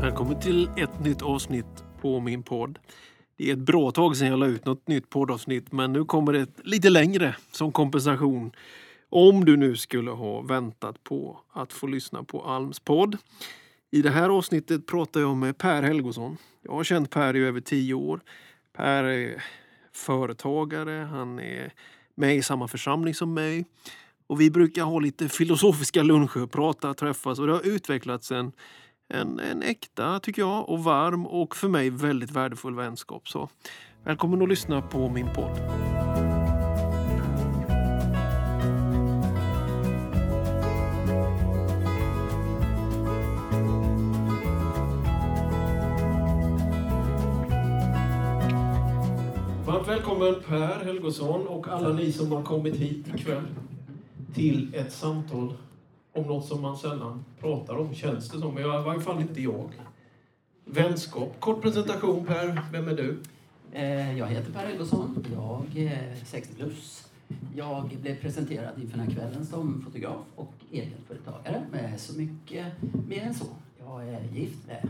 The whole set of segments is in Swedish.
Välkommen till ett nytt avsnitt på min podd. Det är ett bra tag sedan jag la ut något nytt poddavsnitt men nu kommer det lite längre som kompensation om du nu skulle ha väntat på att få lyssna på Alms podd. I det här avsnittet pratar jag med Per Helgosson. Jag har känt Per i över tio år. Per är företagare, han är med i samma församling som mig. Och vi brukar ha lite filosofiska luncher, prata, träffas och det har utvecklats en, en, en äkta, tycker jag, och varm och för mig väldigt värdefull vänskap. Så välkommen att lyssna på min podd. Varmt välkommen Per Helgosson och alla ni som har kommit hit ikväll till ett samtal om något som man sällan pratar om, känns det som. I varje fall inte jag. Vänskap. Kort presentation Per, vem är du? Eh, Jag heter Per Helgosson. Jag är 60 plus. Jag blev presenterad inför den här kvällen som fotograf och egenföretagare med så mycket mer än så. Jag är gift med,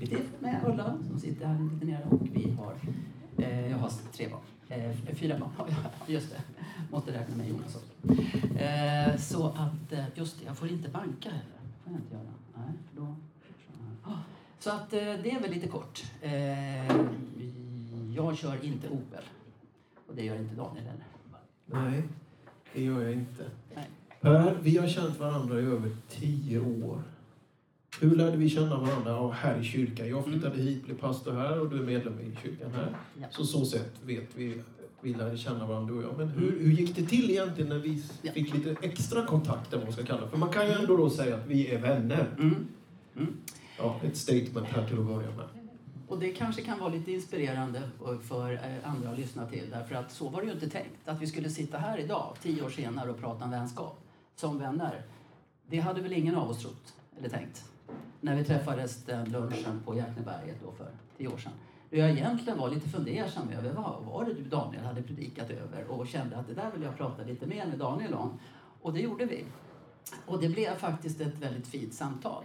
gift med Ulla som sitter här lite nere och vi har, eh, jag har tre barn. Eh, fyra barn har jag, just det. Måste räkna med Jonas också. Eh, så att, eh, just det, jag får inte banka heller. får jag inte göra. Nej, då... Så att eh, det är väl lite kort. Eh, jag kör inte Opel. Och det gör inte Daniel heller. Nej, det gör jag inte. Nej. Per, vi har känt varandra i över tio år. Hur lärde vi känna varandra? Ja, här i kyrkan. Jag flyttade hit, blev pastor här och du är medlem i kyrkan här. Ja. Så så sätt vet vi vi lärde känna varandra du och jag. Men hur, hur gick det till egentligen när vi Ja. fick lite extra kontakt, eller vad man ska kalla det? För man kan ju ändå då säga att vi är vänner. Mm. Mm. Ja, ett statement här till att börja med. Och det kanske kan vara lite inspirerande för eh, andra att lyssna till. Därför att så var det ju inte tänkt. Att vi skulle sitta här idag, tio år senare, och prata om vänskap som vänner. Det hade väl ingen av oss trott, eller tänkt. När vi träffades den lunchen på Jäkneberget då för tio år sedan. Då jag egentligen var lite fundersam över vad var det du Daniel hade predikat över och kände att det där vill jag prata lite mer med Daniel om. Och det gjorde vi. Och det blev faktiskt ett väldigt fint samtal.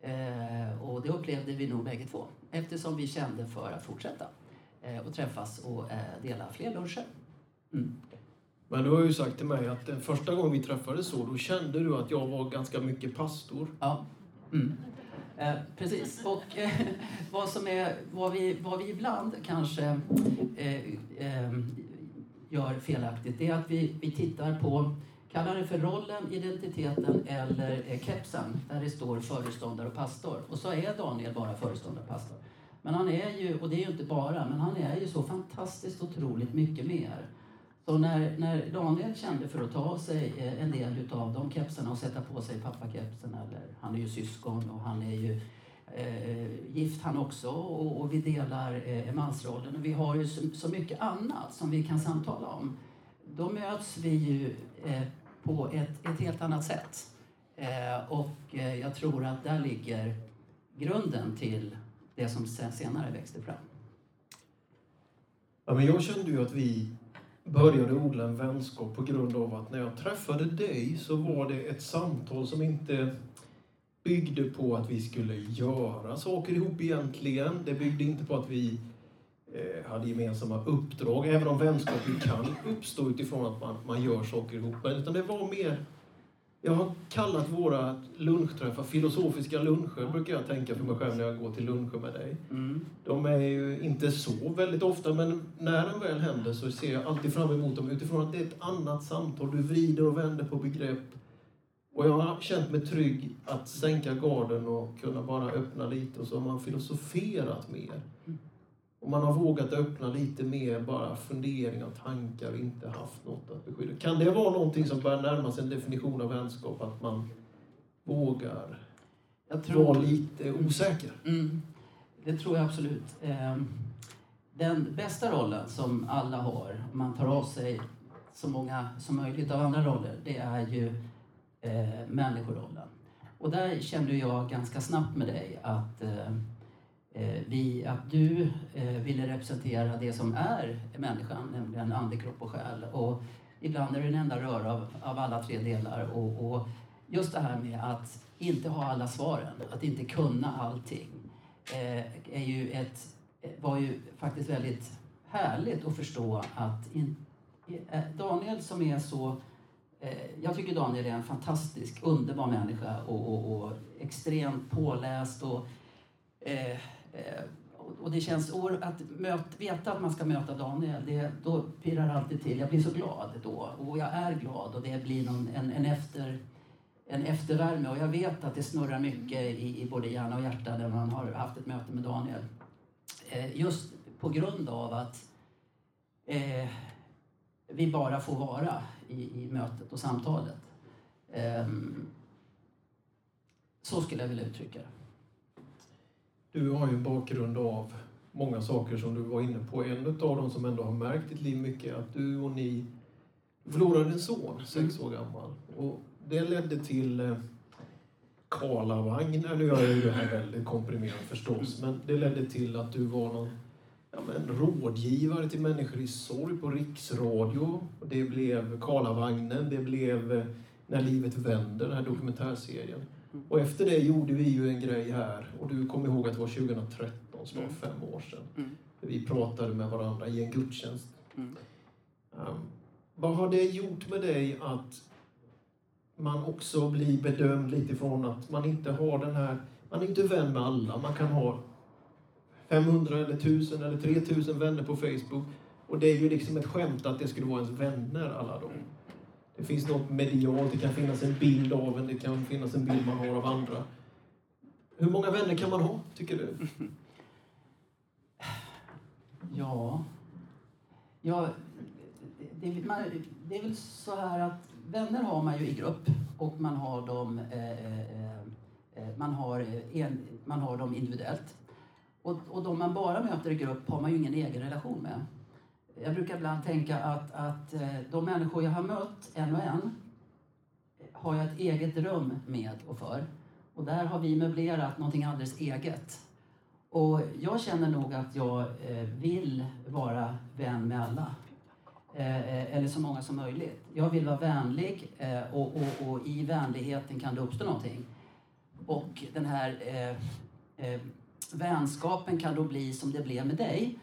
Eh, och det upplevde vi nog bägge två eftersom vi kände för att fortsätta eh, och träffas och eh, dela fler luncher. Mm. Men du har ju sagt till mig att den första gången vi träffades så, då kände du att jag var ganska mycket pastor. Ja. Mm. Eh, precis. Och eh, vad, som är, vad, vi, vad vi ibland kanske eh, eh, gör felaktigt det är att vi, vi tittar på, kallar det för rollen, identiteten eller eh, kepsen där det står föreståndare och pastor. Och så är Daniel bara föreståndare och pastor. Men han är ju, och det är ju inte bara, men han är ju så fantastiskt otroligt mycket mer. Så när, när Daniel kände för att ta av sig eh, en del utav de kepsarna och sätta på sig pappakepsen, eller han är ju syskon och han är ju eh, gift han också och, och vi delar eh, mansrollen och vi har ju så, så mycket annat som vi kan samtala om. Då möts vi ju eh, på ett, ett helt annat sätt. Eh, och eh, jag tror att där ligger grunden till det som sen, senare växte fram. Ja, men jag kände ju att vi började odla en vänskap på grund av att när jag träffade dig så var det ett samtal som inte byggde på att vi skulle göra saker ihop egentligen. Det byggde inte på att vi eh, hade gemensamma uppdrag, även om vänskap kan uppstå utifrån att man, man gör saker ihop. Utan det var mer jag har kallat våra lunchträffar filosofiska luncher, brukar jag tänka för mig själv när jag går till luncher med dig. Mm. De är ju inte så väldigt ofta, men när den väl händer så ser jag alltid fram emot dem utifrån att det är ett annat samtal. Du vrider och vänder på begrepp. Och jag har känt mig trygg att sänka garden och kunna bara öppna lite och så har man filosoferat mer. Och man har vågat öppna lite mer bara funderingar och tankar och inte haft något att beskydda. Kan det vara någonting som börjar närma sig en definition av vänskap? Att man vågar vara lite osäker? Mm, det tror jag absolut. Ehm, Den bästa rollen som alla har, om man tar av sig så många som möjligt av andra roller, det är ju eh, människorollen. Och där kände jag ganska snabbt med dig att, eh, Eh, vi, att du eh, ville representera det som är människan, nämligen ande, kropp och själ. Och ibland är det en enda röra av, av alla tre delar. Och, och just det här med att inte ha alla svaren, att inte kunna allting. eh, är ju ett, var ju faktiskt väldigt härligt att förstå att in, eh, Daniel som är så eh, jag tycker Daniel är en fantastisk, underbar människa och, och, och extremt påläst. Och, eh, Eh, och det känns att möta, veta att man ska möta Daniel, det, då pirrar alltid till. Jag blir så glad då och jag är glad och det blir någon, en, en, efter, en eftervärme och jag vet att det snurrar mycket i, i både hjärna och hjärta när man har haft ett möte med Daniel. Eh, just på grund av att eh, vi bara får vara i, i mötet och samtalet. Eh, så skulle jag vilja uttrycka det. Du har ju en bakgrund av många saker som du var inne på. En av dem som ändå har märkt ditt liv mycket är att du och ni förlorade en son, sex år gammal. Och det ledde till eh, Karlavagnen. Nu gör jag ju det här väldigt komprimerat förstås, men det ledde till att du var någon ja, men, rådgivare till människor i sorg på riksradio. Det blev Karlavagnen, det blev eh, När livet vänder, den här dokumentärserien. Och efter det gjorde vi ju en grej här och du kommer ihåg att det var 2013, snart mm. fem år sedan. Mm. Vi pratade med varandra i en gudstjänst. Mm. Um, vad har det gjort med dig att man också blir bedömd lite från att man inte har den här, man är inte vän med alla. Man kan ha 500 eller 1000 eller 3000 vänner på Facebook och det är ju liksom ett skämt att det skulle vara ens vänner alla de. Det finns något medialt, det kan finnas en bild av en, det kan finnas en bild man har av andra. Hur många vänner kan man ha, tycker du? Ja, ja det, man, det är väl så här att vänner har man ju i grupp och man har dem, eh, eh, eh man har, eh, en, man har dem individuellt. Och, och de man bara möter i grupp har man ju ingen egen relation med. Jag brukar ibland tänka att, att eh, de människor jag har mött en och en har jag ett eget rum med och för. Och där har vi möblerat någonting alldeles eget. Och jag känner nog att jag eh, vill vara vän med alla. Eh, eller så många som möjligt. Jag vill vara vänlig och, och, och i vänligheten kan det uppstå någonting. Och den här eh, vänskapen kan då bli som det blev med dig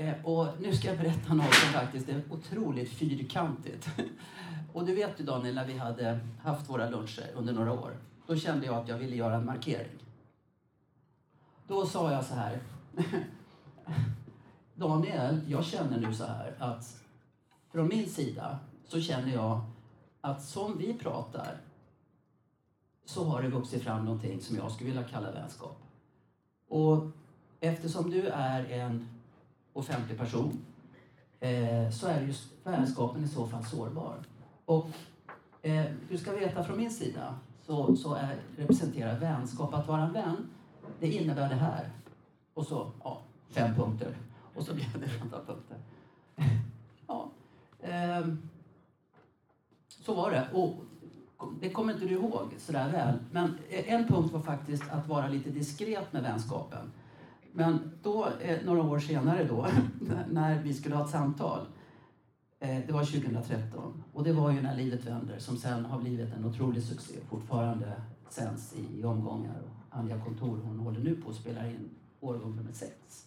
Eh, och nu ska jag berätta något som faktiskt är otroligt fyrkantigt. Och du vet ju Daniel, när vi hade haft våra luncher under några år, då kände jag att jag ville göra en markering. Då sa jag så här. Daniel, jag känner nu så här att från min sida så känner jag att som vi pratar så har det vuxit fram någonting som jag skulle vilja kalla vänskap. Och eftersom du är en offentlig person eh, så är just vänskapen i så fall sårbar. Och eh, du ska veta från min sida så, så är, representerar vänskap, att vara en vän, det innebär det här. Och så, ja, fem punkter. Och så blev det andra punkter. Ja, eh, så var det. Och det kommer inte du ihåg sådär väl. Men eh, en punkt var faktiskt att vara lite diskret med vänskapen. Men då, eh, några år senare då, när vi skulle ha ett samtal, eh, det var 2013, och det var ju När livet vänder som sen har blivit en otrolig succé, fortfarande sänds i omgångar. Anja Kontor hon håller nu på att spela in årgång nummer sex.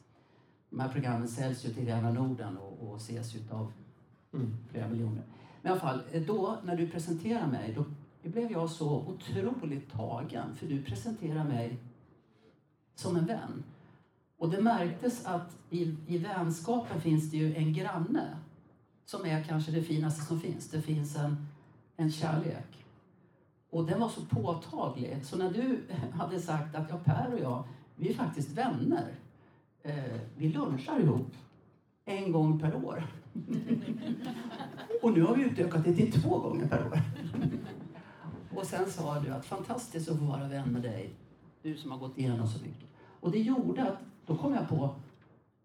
De här programmen säljs ju till hela Norden och, och ses av mm. flera miljoner. Men i alla fall, eh, då när du presenterar mig, då blev jag så otroligt tagen, för du presenterar mig som en vän. Och det märktes att i, i vänskapen finns det ju en granne som är kanske det finaste som finns. Det finns en, en kärlek. Och den var så påtaglig. Så när du hade sagt att ja, Per och jag, vi är faktiskt vänner. Eh, vi lunchar ihop en gång per år. och nu har vi utökat det till två gånger per år. och sen sa du att fantastiskt att få vara vän med dig. Du som har gått igenom så mycket. Och det gjorde att då kom jag på,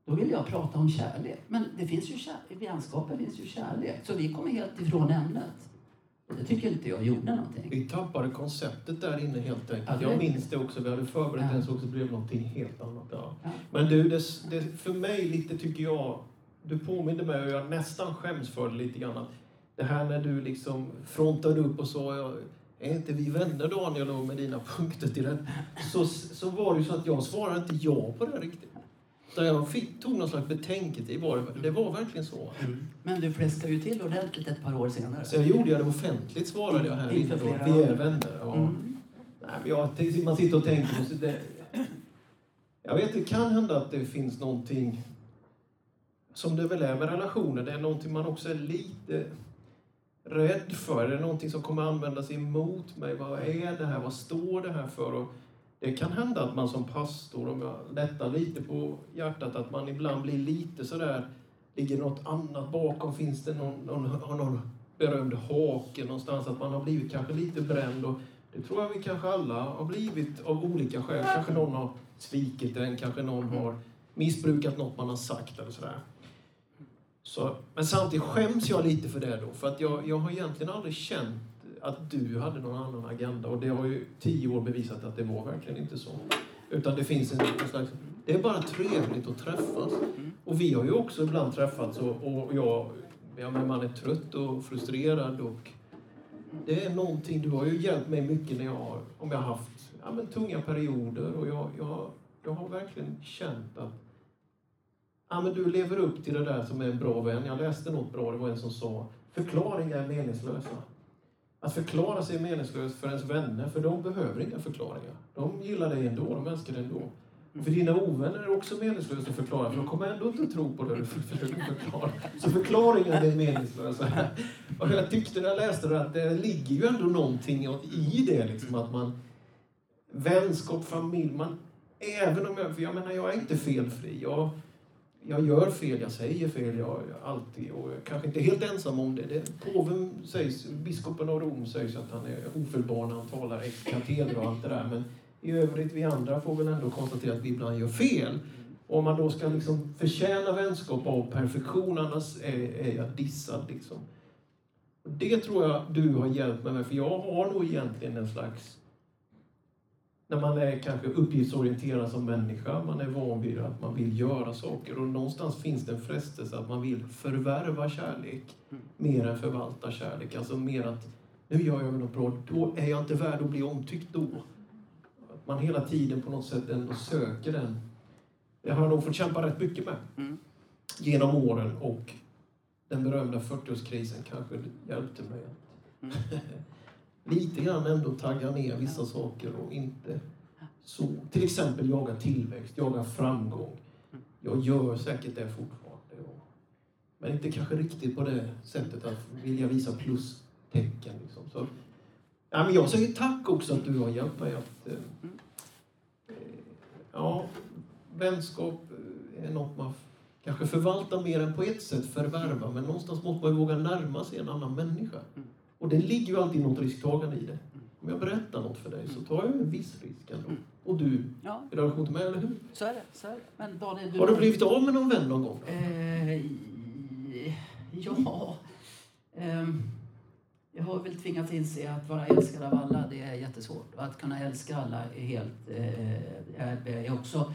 då vill jag prata om kärlek. Men det finns ju kärlek, i vänskapen finns ju kärlek. Så vi kommer helt ifrån ämnet. Och det tycker inte jag gjorde någonting. Vi tappade konceptet där inne helt enkelt. Ja, jag minns det också. Vi hade förberett ja. sak så blev det någonting helt annat. Ja. ja. Men du, det, det, för mig lite tycker jag, du påminner mig och jag nästan skäms för det lite grann. Det här när du liksom frontade upp och sa är inte vi vänner Daniel och med dina punkter till det? Så, så var det ju så att jag svarade inte ja på det riktigt. Där jag fick, tog någon slags betänketid. Var det, det var verkligen så. Men du fläskade ju till ordentligt ett par år senare. Så jag gjorde jag det offentligt, svarade jag här inne. Vi är vänner. Ja. Mm. Nej, men jag, man sitter och tänker så Det, jag vet, det kan hända att det finns någonting som det väl är med relationer. Det är någonting man också är lite rädd för. Är Det någonting som kommer användas emot mig. Vad är det här? Vad står det här för? Och det kan hända att man som pastor, om jag lättar lite på hjärtat, att man ibland blir lite sådär, ligger något annat bakom? Finns det någon, någon, har någon berömd hake någonstans? Att man har blivit kanske lite bränd? Och det tror jag vi kanske alla har blivit av olika skäl. Kanske någon har svikit en, kanske någon har missbrukat något man har sagt eller sådär. Så, men samtidigt skäms jag lite för det då, för att jag, jag har egentligen aldrig känt att du hade någon annan agenda och det har ju tio år bevisat att det var verkligen inte så. Utan det finns en, en slags... Det är bara trevligt att träffas. Och vi har ju också ibland träffats och, och jag... Ja, men man är trött och frustrerad och det är någonting, du har ju hjälpt mig mycket när jag har, om jag har haft ja, men tunga perioder och jag, jag, jag har verkligen känt att ja, men du lever upp till det där som är en bra vän. Jag läste något bra, det var en som sa förklaringar är meningslösa. Att förklara sig är meningslöst för ens vänner, för de behöver inga förklaringar. De gillar dig ändå, de älskar dig ändå. För dina ovänner är det också meningslöst att förklara, för de kommer ändå inte att tro på det du försöker förklara. Så förklaringar är meningslösa. Och jag tyckte när jag läste det att det ligger ju ändå någonting i det, liksom, att man... Vänskap, familj, man... Även om jag... För jag menar, jag är inte felfri. Jag, jag gör fel, jag säger fel, jag, jag alltid. Och jag kanske inte helt ensam om det. det påven sägs, biskopen av Rom sägs att han är ofelbar när han talar ex cathedra och allt det där. Men i övrigt, vi andra får väl ändå konstatera att vi ibland gör fel. Om man då ska liksom förtjäna vänskap av perfektion, annars är, är jag dissad. Liksom. Det tror jag du har hjälpt mig med, för jag har nog egentligen en slags när man är kanske uppgiftsorienterad som människa, man är van vid att man vill göra saker och någonstans finns det en frestelse att man vill förvärva kärlek mer än förvalta kärlek. Alltså mer att nu gör jag något bra, då är jag inte värd att bli omtyckt då. Att man hela tiden på något sätt ändå söker den. Det har jag nog fått kämpa rätt mycket med Mm. genom åren och den berömda 40-årskrisen kanske hjälpte mig att lite grann ändå tagga ner vissa saker och inte så. Till exempel jaga tillväxt, jaga framgång. Jag gör säkert det fortfarande. Men inte kanske riktigt på det sättet att vilja visa plustecken. Liksom. Så, ja, men jag säger tack också att du har hjälpt mig att... Eh, eh ja, vänskap eh, är något man kanske förvaltar mer än på ett sätt förvärva. Men någonstans måste man ju våga närma sig en annan människa. Mm. Och det ligger ju alltid något risktagande i det. Om jag berättar något för dig så tar jag en viss risk ändå. Och du Ja, i relation till mig, eller hur? så är det. Så är det. Men Daniel, du Har du blivit av med någon vän någon gång? Eh, ja. Ehm, jag har väl tvingats inse att vara älskad av alla, det är jättesvårt. Och att kunna älska alla är helt eh, är, är också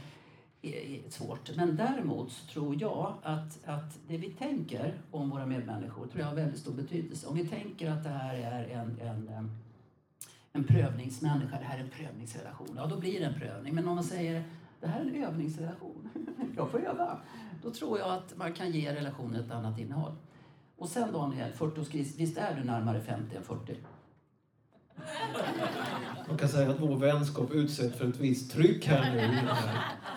svårt. Men däremot så tror jag att, att det vi tänker om våra medmänniskor tror jag har väldigt stor betydelse. Om vi tänker att det här är en, en, en prövningsmänniska, det här är en prövningsrelation, ja då blir det en prövning. Men om man säger det här är en övningsrelation, jag får öva. Då tror jag att man kan ge relationen ett annat innehåll. Och sen Daniel, 40-årskris, visst är du närmare 50 än 40? Man kan säga att vår vänskap utsätts för ett visst tryck här nu.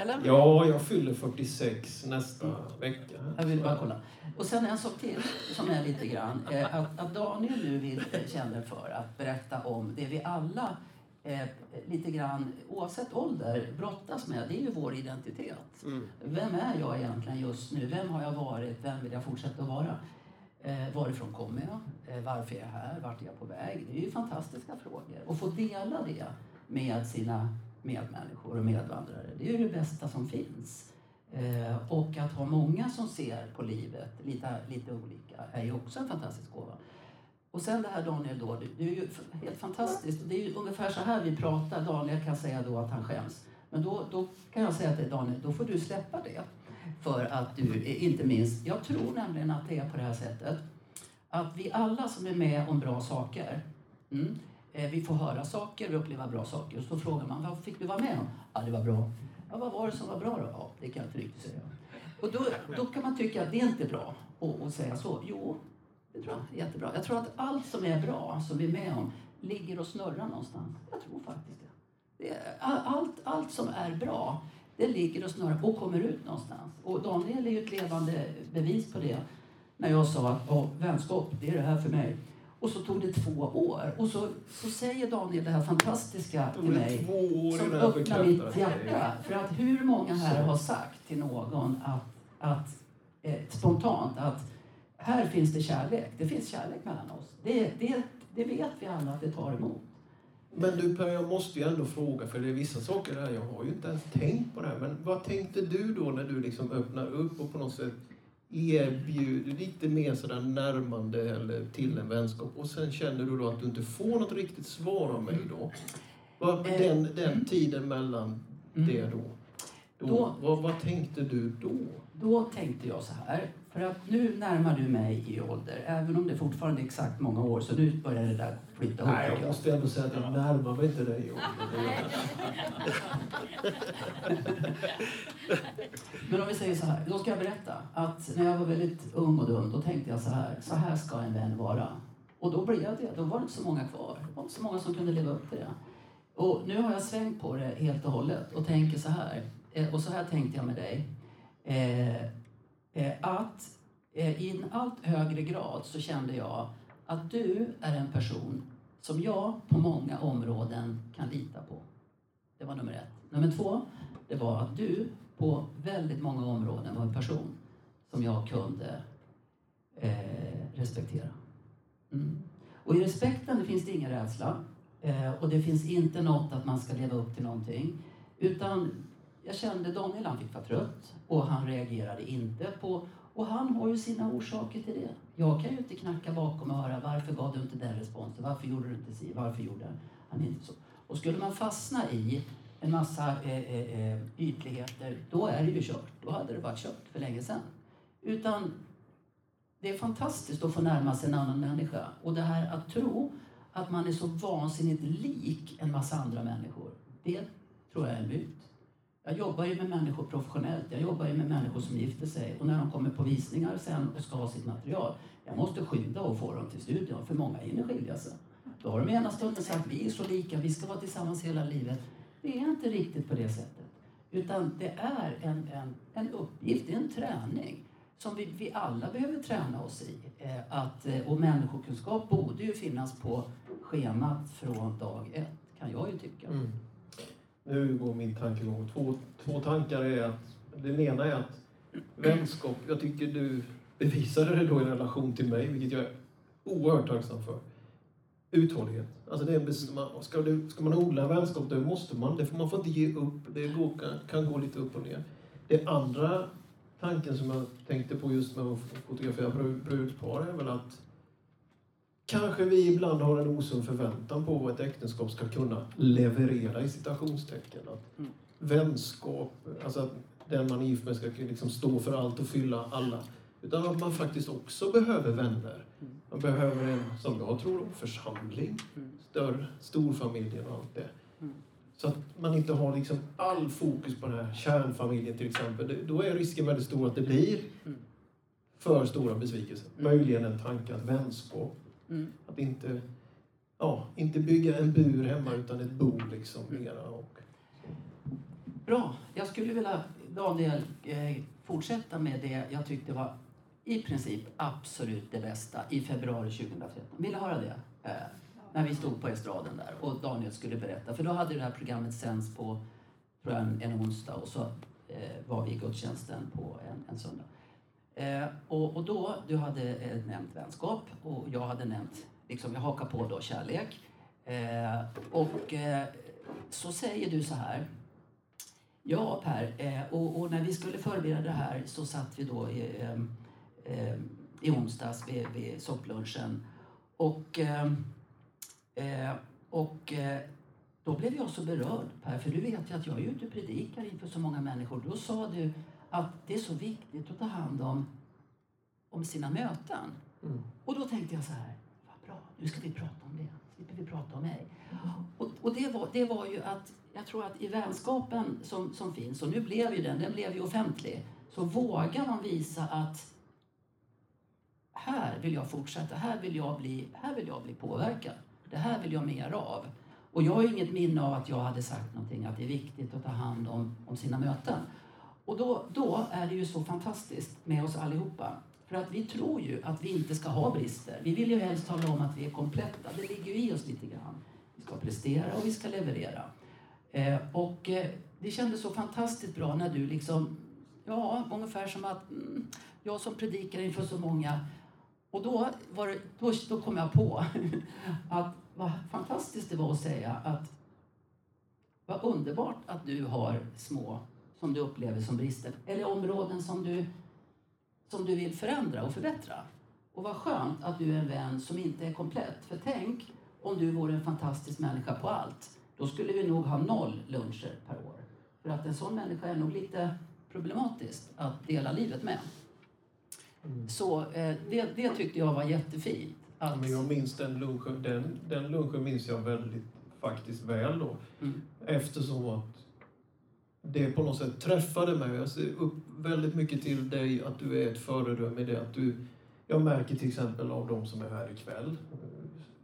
Eller? Ja, jag fyller 46 nästa vecka. Jag vill bara kolla. Och sen en sak till som är lite grann. Eh, att, att Daniel nu vill, känner för att berätta om det vi alla eh, lite grann, oavsett ålder, brottas med. Det är ju vår identitet. Mm. Vem är jag egentligen just nu? Vem har jag varit? Vem vill jag fortsätta att vara? Eh, varifrån kommer jag? Eh, varför är jag här? Vart är jag på väg? Det är ju fantastiska frågor. Och få dela det med sina medmänniskor och medvandrare, det är ju det bästa som finns. Eh, och att ha många som ser på livet lite, lite olika är ju också en fantastisk gåva. Och sen det här Daniel då, det är ju helt fantastiskt. Det är ju ungefär så här vi pratar. Daniel kan säga då att han skäms. Men då, då kan jag säga till Daniel, då får du släppa det. För att du, inte minst, jag tror nämligen att det är på det här sättet. Att vi alla som är med om bra saker, mm, eh, vi får höra saker, vi upplever bra saker. Och så frågar man, vad fick du vara med om? Ja, det var bra. Ja, vad var det som var bra då? Ja, det kan jag inte riktigt säga. Och då, då kan man tycka att det är inte bra att säga så. Jo, det tror jag jättebra. Jag tror att allt som är bra, som vi är med om, ligger och snurrar någonstans. Jag tror faktiskt det. det är, allt, allt som är bra, det ligger och snurrar och kommer ut någonstans. Och Daniel är ju ett levande bevis på det. När jag sa att vänskap, det är det här för mig. Och så tog det två år. Och så, så säger Daniel det här fantastiska till mig. Som öppnar mitt hjärta. För att hur många här har sagt till någon att, att eh, spontant att här finns det kärlek. Det finns kärlek mellan oss. Det, det, det vet vi alla att det tar emot. Men du Per, jag måste ju ändå fråga, för det är vissa saker där jag har ju inte ens tänkt på det här. Men vad tänkte du då när du liksom öppnar upp och på något sätt erbjuder lite mer sådär närmande eller till en vänskap och sen känner du då att du inte får något riktigt svar av mig då? Vad, eh, den, den tiden mellan mm. det då? då, då vad, vad tänkte du då? Då tänkte jag så här, för att nu närmar du mig i ålder, även om det fortfarande är exakt många år, så nu börjar det där flytta ihop. Nej, jag måste ändå säga att jag närmar mig inte dig i ålder. Men om vi säger så här, då ska jag berätta att när jag var väldigt ung och dum, då tänkte jag så här, så här ska en vän vara. Och då blev det, då var det inte så många kvar. Det var inte så många som kunde leva upp till det. Och nu har jag svängt på det helt och hållet och tänker så här, eh, och så här tänkte jag med dig. Eh, eh, Eh, att eh, i en allt högre grad så kände jag att du är en person som jag på många områden kan lita på. Det var nummer ett. Nummer två, det var att du på väldigt många områden var en person som jag kunde eh, respektera. Mm. Och i respekten det finns det ingen rädsla. Eh, och det finns inte något att man ska leva upp till någonting. Utan jag kände Daniel, han fick vara trött och han reagerade inte på... Och han har ju sina orsaker till det. Jag kan ju inte knacka bakom och höra varför gav du inte den responsen? Varför gjorde du inte si? Varför gjorde han inte så? Och skulle man fastna i en massa eh, eh, eh, ytligheter, då är det ju kört. Då hade det varit kört för länge sedan. Utan det är fantastiskt att få närma sig en annan människa. Och det här att tro att man är så vansinnigt lik en massa andra människor, det tror jag är en myt. Jag jobbar ju med människor professionellt. Jag jobbar ju med människor som gifter sig. Och när de kommer på visningar sen och ska ha sitt material, jag måste skynda och få dem till studion, för många hinner skilja sig. Då har de ena stunden sagt vi är så lika, vi ska vara tillsammans hela livet. Det är inte riktigt på det sättet. Utan det är en, en, en uppgift, en träning som vi, vi alla behöver träna oss i. Eh, att, eh, och människokunskap borde ju finnas på schemat från dag ett, kan jag ju tycka. Mm. Nu går min tankegång. Två, två tankar är att, den ena är att vänskap, jag tycker du bevisade det då i relation till mig, vilket jag är oerhört tacksam för uthållighet. Alltså det är, ska, du, ska man odla vänskap, då måste man, det får man får inte ge upp. Det går, kan, kan gå lite upp och ner. Det andra tanken som jag tänkte på just med att fotografera brudpar är väl att kanske vi ibland har en osund förväntan på vad ett äktenskap ska kunna leverera i citationstecken. Att mm. Vänskap, alltså att den man är gift med ska liksom stå för allt och fylla alla. Utan att man faktiskt också behöver vänner. Mm. Man behöver en, som jag tror, församling. Mm. Större, storfamiljen och allt det. Mm. Så att man inte har liksom all fokus på den här kärnfamiljen till exempel. Då är risken väldigt stor att det blir för stora besvikelser. Möjligen en tanke att vänskap. Att inte, ja, inte bygga en bur hemma utan ett bo liksom. Mera och, Bra. Jag skulle vilja, Daniel, eh, fortsätta med det jag tyckte var i princip absolut det bästa i februari 2013. Vill du höra det? Eh, när vi stod på estraden där och Daniel skulle berätta. För då hade det här programmet sänds på tror jag, en, en onsdag och så eh, var vi i gudstjänsten på en, en söndag. Eh, och, och då, du hade eh, nämnt vänskap och jag hade nämnt, liksom jag hakar på då kärlek. Eh, och eh, så säger du så här. Ja Per, eh, och, och, när vi skulle förbereda det här så satt vi då i, eh, eh, i onsdags vid, vid sopplunchen. Och, eh, eh och eh, då blev jag så berörd Per, för du vet ju att jag är ute och predikar inför så många människor. Då sa du att det är så viktigt att ta hand om, om sina möten. Mm. Och då tänkte jag så här, vad bra, nu ska vi prata om det. slipper vi prata om mig. Och, och det, var, det var ju att jag tror att i vänskapen som, som finns, och nu blev ju den, den blev ju offentlig, så vågar man visa att här vill jag fortsätta, här vill jag bli, här vill jag bli påverkad. Det här vill jag mer av. Och jag har inget minne av att jag hade sagt någonting att det är viktigt att ta hand om, om sina möten. Och då, då är det ju så fantastiskt med oss allihopa. För att vi tror ju att vi inte ska ha brister. Vi vill ju helst tala om att vi är kompletta. Det ligger ju i oss lite grann. Vi ska prestera och vi ska leverera. Eh, och eh, det kändes så fantastiskt bra när du liksom, ja, ungefär som att mm, jag som predikar inför så många och då, var det, då, då kom jag på att vad fantastiskt det var att säga att vad underbart att du har små som du upplever som brister eller områden som du, som du vill förändra och förbättra. Och vad skönt att du är en vän som inte är komplett. För tänk om du vore en fantastisk människa på allt. Då skulle vi nog ha noll luncher per år. För att en sån människa är nog lite problematiskt att dela livet med. Mm. Så eh, det, det tyckte jag var jättefint. Att... Men jag minns den lunchen, den, den lunchen minns jag väldigt faktiskt väl då. Mm. Eftersom att det på något sätt träffade mig. Jag ser upp väldigt mycket till dig, att du är ett föredöme i det. Att du, jag märker till exempel av de som är här ikväll,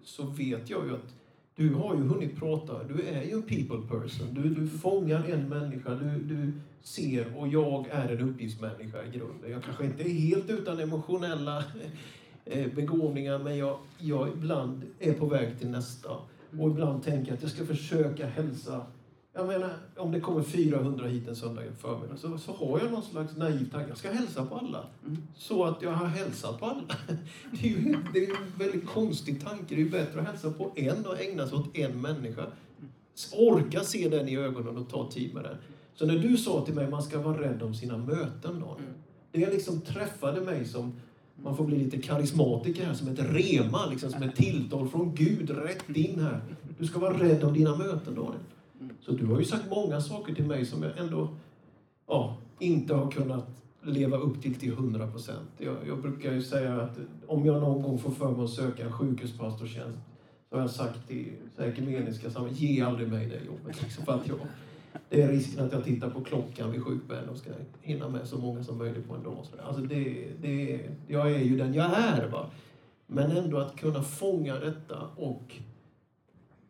så vet jag ju att du har ju hunnit prata, du är ju en people person. Du, du fångar en människa, du, du ser och jag är en uppgiftsmänniska i grunden. Jag kanske inte är helt utan emotionella eh, begåvningar men jag, jag ibland är på väg till nästa. Och ibland tänker jag att jag ska försöka hälsa jag menar, om det kommer 400 hit en söndag förmiddag så, så har jag någon slags naiv tanke. Jag ska hälsa på alla. Mm. Så att jag har hälsat på alla. Det är ju det är en väldigt konstig tanke. Det är bättre att hälsa på en och ägna sig åt en människa. Orka se den i ögonen och ta tid med den. Så när du sa till mig att man ska vara rädd om sina möten, då, mm. det liksom träffade mig som man får bli lite karismatiker här, som ett rema, liksom, som ett tilltal från Gud rätt in här. Du ska vara rädd om dina möten, Daniel. Så du har ju sagt många saker till mig som jag ändå ja, inte har kunnat leva upp till till 100 procent. Jag, jag, brukar ju säga att om jag någon gång får för mig att söka en sjukhuspastortjänst så har jag sagt till ekumeniska sammanhang, ge aldrig mig det jobbet. Liksom, för att jag, det är risken att jag tittar på klockan vid sjukbädden och ska hinna med så många som möjligt på en dag. Alltså det, det, jag är ju den jag är. Va? Men ändå att kunna fånga detta och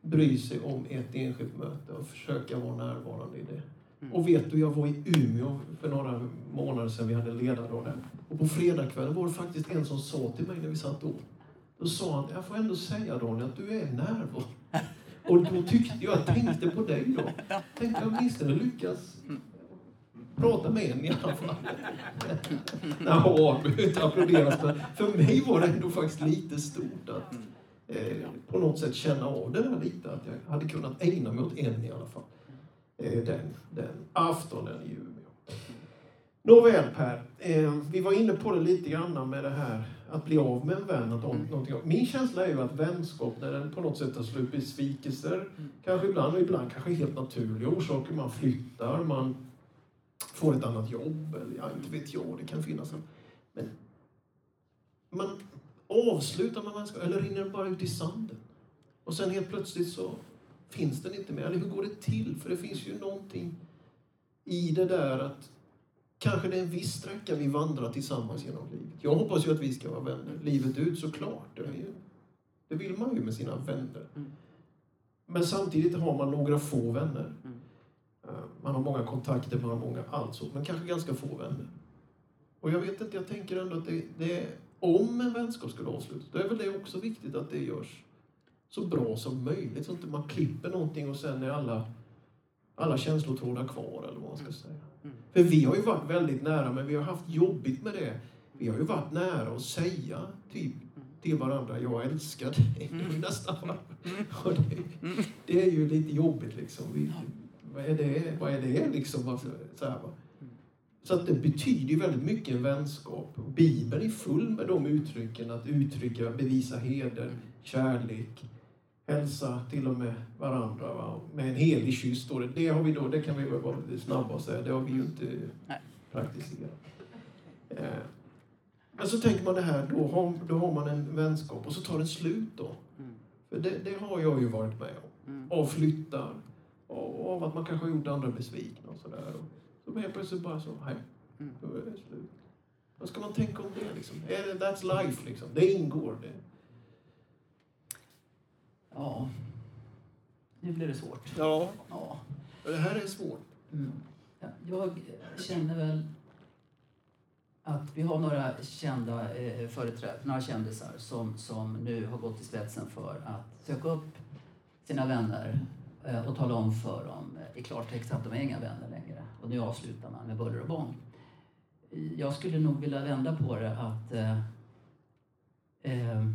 bry sig om ett enskilt möte och försöka vara närvarande i det. Mm. Och vet du, jag var i Umeå för några månader sedan, vi hade ledardag där. Och på fredagskvällen var det faktiskt en som sa till mig när vi satt åt. Då sa han, jag får ändå säga Daniel att du är närvarande. Och då tyckte jag, jag tänkte på dig då. Tänkte jag åtminstone lyckas prata med en i alla fall. Jaha, applåderas. Men för mig var det ändå faktiskt lite stort att eh, på något sätt känna av det där lite. Att jag hade kunnat ägna mig åt en i alla fall. Eh, den, den aftonen i Umeå. Nåväl Per, eh, vi var inne på det lite grann med det här att bli av med en vän. Att mm. någonting, min känsla är ju att vänskap, när den på något sätt tar slut, besvikelser, mm. kanske ibland och ibland kanske helt naturliga orsaker. Man flyttar, man får ett annat jobb, eller ja, inte vet jag, det kan finnas en... Men man avslutar med vänskap, eller rinner den bara ut i sanden? Och sen helt plötsligt så finns den inte mer. Eller hur går det till? För det finns ju någonting i det där att kanske det är en viss sträcka vi vandrar tillsammans genom livet. Jag hoppas ju att vi ska vara vänner livet ut såklart. Det, är ju, det vill man ju med sina vänner. Mm. Men samtidigt har man några få vänner. Mm. Eh, man har många kontakter, man har många allt men kanske ganska få vänner. Och jag vet inte, jag tänker ändå att det, det om en vänskap skulle avslutas, då är väl det också viktigt att det görs så bra som möjligt. Så att man klipper någonting och sen är alla, alla känslotrådar kvar, eller vad man ska mm. säga. Mm. För vi har ju varit väldigt nära, men vi har haft jobbigt med det. Vi har ju varit nära att säga typ till varandra, jag älskar dig. Mm. Nästan. Mm. Det, det, är ju lite jobbigt liksom. Vi, vad, är det, vad är det liksom? Så här, så att det betyder väldigt mycket en vänskap. Bibeln är full med de uttrycken, att uttrycka, bevisa heder, kärlek, hälsa till och med varandra. Va? Med en helig kyss står det. Det, har vi då, det kan vi vara lite snabba och säga, det har vi ju inte Nej. praktiserat. Eh. Men så tänker man det här, då har, då har man en vänskap och så tar den slut då. Mm. För det, det har jag ju varit med om. Mm. Av flyttar, av att man kanske har gjort andra besvikna och sådär. Så helt plötsligt bara så, nej, Mm. nu är det slut. Vad ska man tänka om det liksom? Är det, that's life liksom. Det ingår. Det. Ja, nu blir det svårt. Ja, Ja. det här är svårt. Mm. Ja, Jag känner väl att vi har några kända eh, företrädare, några kändisar som, som nu har gått i spetsen för att söka upp sina vänner eh, och tala om för dem eh, i klartext att de är inga vänner längre. Och nu avslutar man med buller och bång. Jag skulle nog vilja vända på det att eh, eh,